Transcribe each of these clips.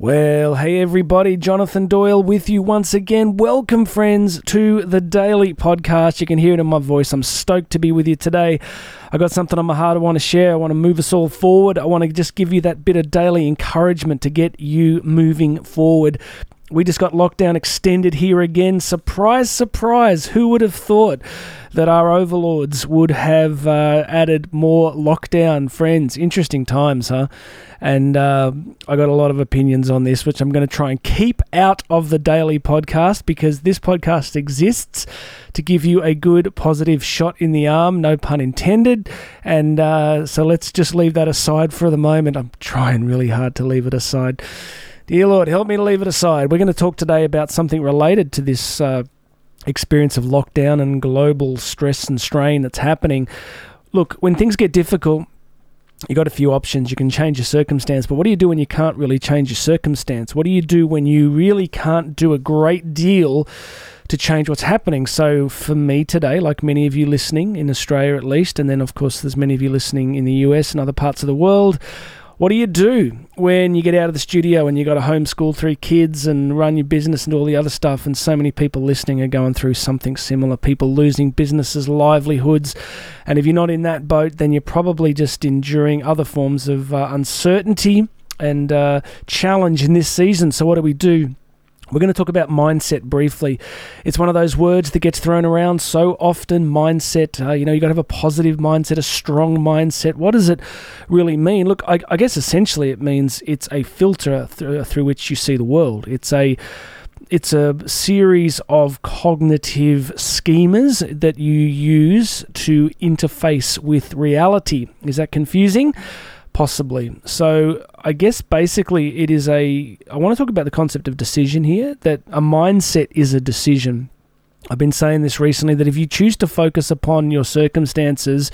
Well, hey everybody, Jonathan Doyle with you once again. Welcome, friends, to the Daily Podcast. You can hear it in my voice. I'm stoked to be with you today. I got something on my heart I want to share. I want to move us all forward. I want to just give you that bit of daily encouragement to get you moving forward. We just got lockdown extended here again. Surprise, surprise. Who would have thought that our overlords would have uh, added more lockdown? Friends, interesting times, huh? And uh, I got a lot of opinions on this, which I'm going to try and keep out of the daily podcast because this podcast exists to give you a good, positive shot in the arm, no pun intended. And uh, so let's just leave that aside for the moment. I'm trying really hard to leave it aside. Dear Lord, help me to leave it aside. We're going to talk today about something related to this uh, experience of lockdown and global stress and strain that's happening. Look, when things get difficult, you got a few options. You can change your circumstance, but what do you do when you can't really change your circumstance? What do you do when you really can't do a great deal to change what's happening? So, for me today, like many of you listening in Australia at least, and then of course there's many of you listening in the US and other parts of the world, what do you do when you get out of the studio and you got to homeschool three kids and run your business and all the other stuff? And so many people listening are going through something similar. People losing businesses, livelihoods. And if you're not in that boat, then you're probably just enduring other forms of uh, uncertainty and uh, challenge in this season. So, what do we do? We're going to talk about mindset briefly. It's one of those words that gets thrown around so often. Mindset, uh, you know, you got to have a positive mindset, a strong mindset. What does it really mean? Look, I, I guess essentially it means it's a filter th- through which you see the world. It's a it's a series of cognitive schemas that you use to interface with reality. Is that confusing? Possibly. So, I guess basically it is a. I want to talk about the concept of decision here, that a mindset is a decision. I've been saying this recently that if you choose to focus upon your circumstances,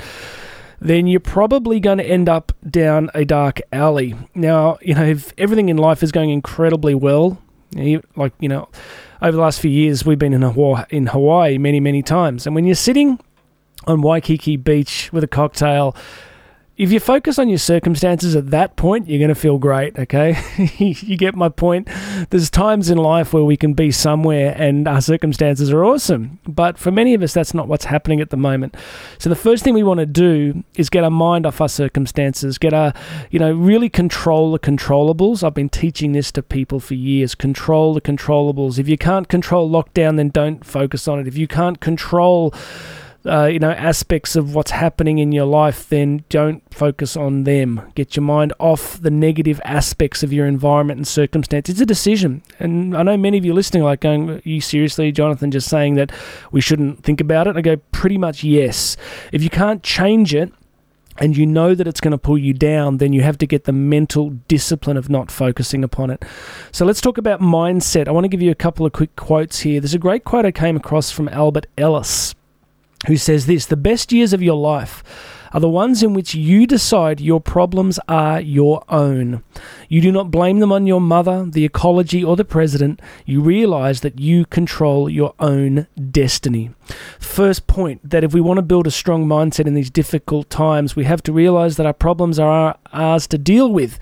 then you're probably going to end up down a dark alley. Now, you know, if everything in life is going incredibly well, like, you know, over the last few years, we've been in Hawaii, in Hawaii many, many times. And when you're sitting on Waikiki Beach with a cocktail, if you focus on your circumstances at that point, you're going to feel great, okay? you get my point. There's times in life where we can be somewhere and our circumstances are awesome. But for many of us, that's not what's happening at the moment. So the first thing we want to do is get our mind off our circumstances, get our, you know, really control the controllables. I've been teaching this to people for years. Control the controllables. If you can't control lockdown, then don't focus on it. If you can't control uh, you know aspects of what's happening in your life, then don't focus on them. Get your mind off the negative aspects of your environment and circumstance. It's a decision, and I know many of you listening are like going, "Are you seriously, Jonathan, just saying that we shouldn't think about it?" I go, "Pretty much yes. If you can't change it." and you know that it's going to pull you down, then you have to get the mental discipline of not focusing upon it. So let's talk about mindset. I want to give you a couple of quick quotes here. There's a great quote I came across from Albert Ellis who says this The best years of your life are the ones in which you decide your problems are your own. You do not blame them on your mother, the ecology, or the president. You realize that you control your own destiny. First point that if we want to build a strong mindset in these difficult times, we have to realize that our problems are ours to deal with.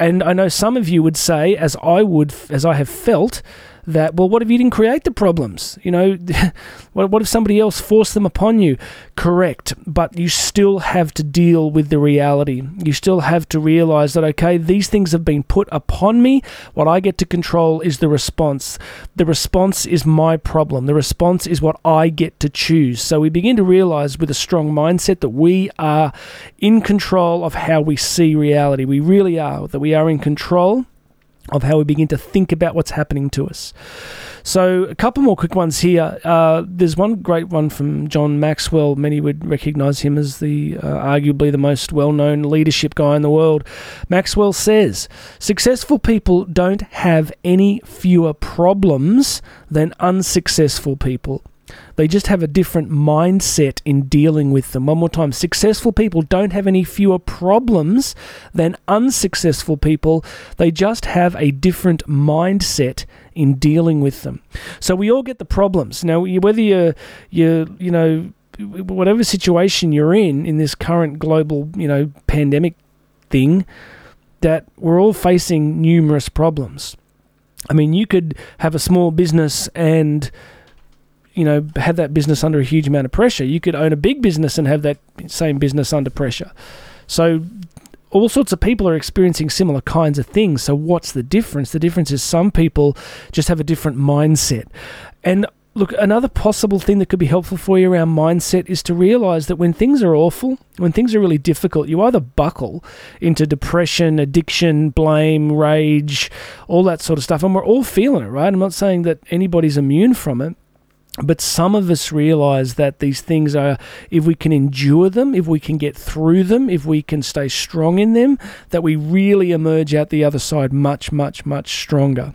And I know some of you would say, as I would, as I have felt, that, well, what if you didn't create the problems? You know, what, what if somebody else forced them upon you? Correct. But you still have to deal with the reality. You still have to realize that, okay, these things have been put upon me. What I get to control is the response. The response is my problem. The response is what I get to choose. So we begin to realize with a strong mindset that we are in control of how we see reality. We really are, that we are in control of how we begin to think about what's happening to us. So, a couple more quick ones here. Uh, there's one great one from John Maxwell. Many would recognize him as the uh, arguably the most well known leadership guy in the world. Maxwell says successful people don't have any fewer problems than unsuccessful people. They just have a different mindset in dealing with them. One more time successful people don't have any fewer problems than unsuccessful people. They just have a different mindset in dealing with them. So we all get the problems. Now, whether you're, you're you know, whatever situation you're in in this current global, you know, pandemic thing, that we're all facing numerous problems. I mean, you could have a small business and you know have that business under a huge amount of pressure. You could own a big business and have that same business under pressure. So all sorts of people are experiencing similar kinds of things. So what's the difference? The difference is some people just have a different mindset. And Look, another possible thing that could be helpful for you around mindset is to realize that when things are awful, when things are really difficult, you either buckle into depression, addiction, blame, rage, all that sort of stuff. And we're all feeling it, right? I'm not saying that anybody's immune from it. But some of us realize that these things are, if we can endure them, if we can get through them, if we can stay strong in them, that we really emerge out the other side much, much, much stronger.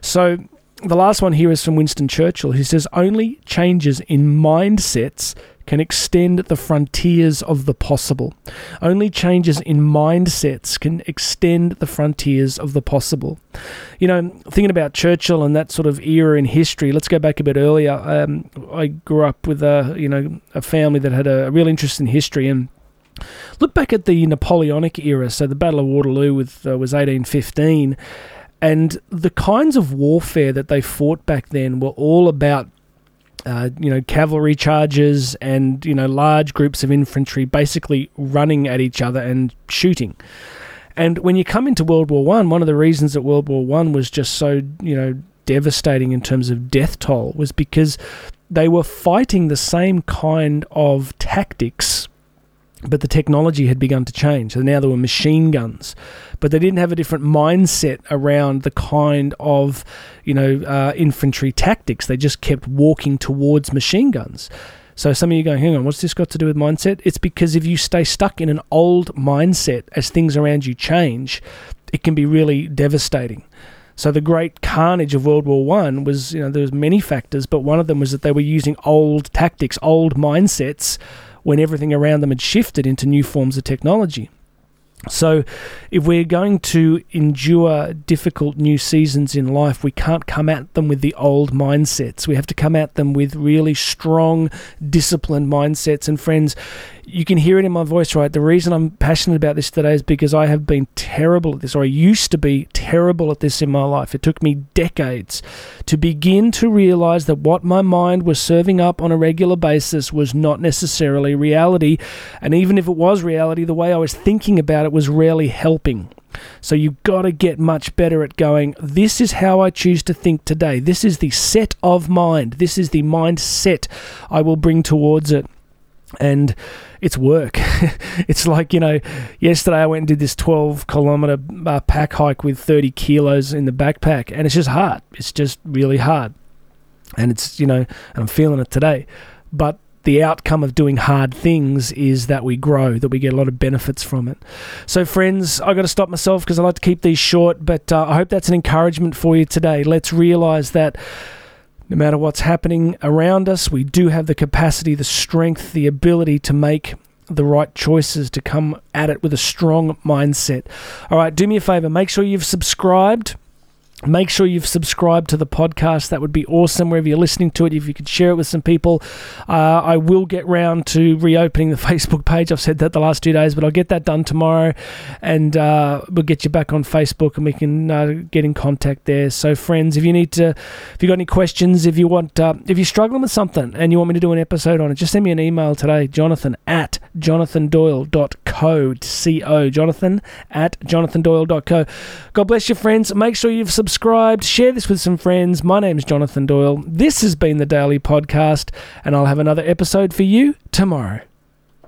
So, the last one here is from Winston Churchill, who says, Only changes in mindsets can extend the frontiers of the possible. Only changes in mindsets can extend the frontiers of the possible. You know, thinking about Churchill and that sort of era in history, let's go back a bit earlier. Um, I grew up with a, you know, a family that had a real interest in history and look back at the Napoleonic era. So the Battle of Waterloo with, uh, was 1815 and the kinds of warfare that they fought back then were all about uh, you know, cavalry charges and, you know, large groups of infantry basically running at each other and shooting. And when you come into World War One, one of the reasons that World War One was just so, you know, devastating in terms of death toll was because they were fighting the same kind of tactics but the technology had begun to change. So now there were machine guns, but they didn't have a different mindset around the kind of, you know, uh, infantry tactics. They just kept walking towards machine guns. So some of you going, hang on, what's this got to do with mindset? It's because if you stay stuck in an old mindset as things around you change, it can be really devastating. So the great carnage of World War One was, you know, there was many factors, but one of them was that they were using old tactics, old mindsets when everything around them had shifted into new forms of technology. So, if we're going to endure difficult new seasons in life, we can't come at them with the old mindsets. We have to come at them with really strong, disciplined mindsets. And, friends, you can hear it in my voice, right? The reason I'm passionate about this today is because I have been terrible at this, or I used to be terrible at this in my life. It took me decades to begin to realize that what my mind was serving up on a regular basis was not necessarily reality. And even if it was reality, the way I was thinking about it was rarely helping. So you've got to get much better at going, this is how I choose to think today. This is the set of mind. This is the mindset I will bring towards it and it's work. it's like, you know, yesterday I went and did this 12 kilometer uh, pack hike with 30 kilos in the backpack, and it's just hard. It's just really hard. And it's, you know, and I'm feeling it today. But the outcome of doing hard things is that we grow, that we get a lot of benefits from it. So, friends, I got to stop myself because I like to keep these short, but uh, I hope that's an encouragement for you today. Let's realize that no matter what's happening around us, we do have the capacity, the strength, the ability to make the right choices, to come at it with a strong mindset. All right, do me a favor, make sure you've subscribed Make sure you've subscribed to the podcast. That would be awesome wherever you're listening to it. If you could share it with some people, uh, I will get round to reopening the Facebook page. I've said that the last two days, but I'll get that done tomorrow, and uh, we'll get you back on Facebook, and we can uh, get in contact there. So, friends, if you need to, if you've got any questions, if you want, uh, if you're struggling with something and you want me to do an episode on it, just send me an email today, Jonathan at jonathandoyle.co. C-O, Jonathan at jonathandoyle.co. God bless you, friends. Make sure you've subscribed subscribed, share this with some friends. My name is Jonathan Doyle. This has been the Daily Podcast, and I'll have another episode for you tomorrow.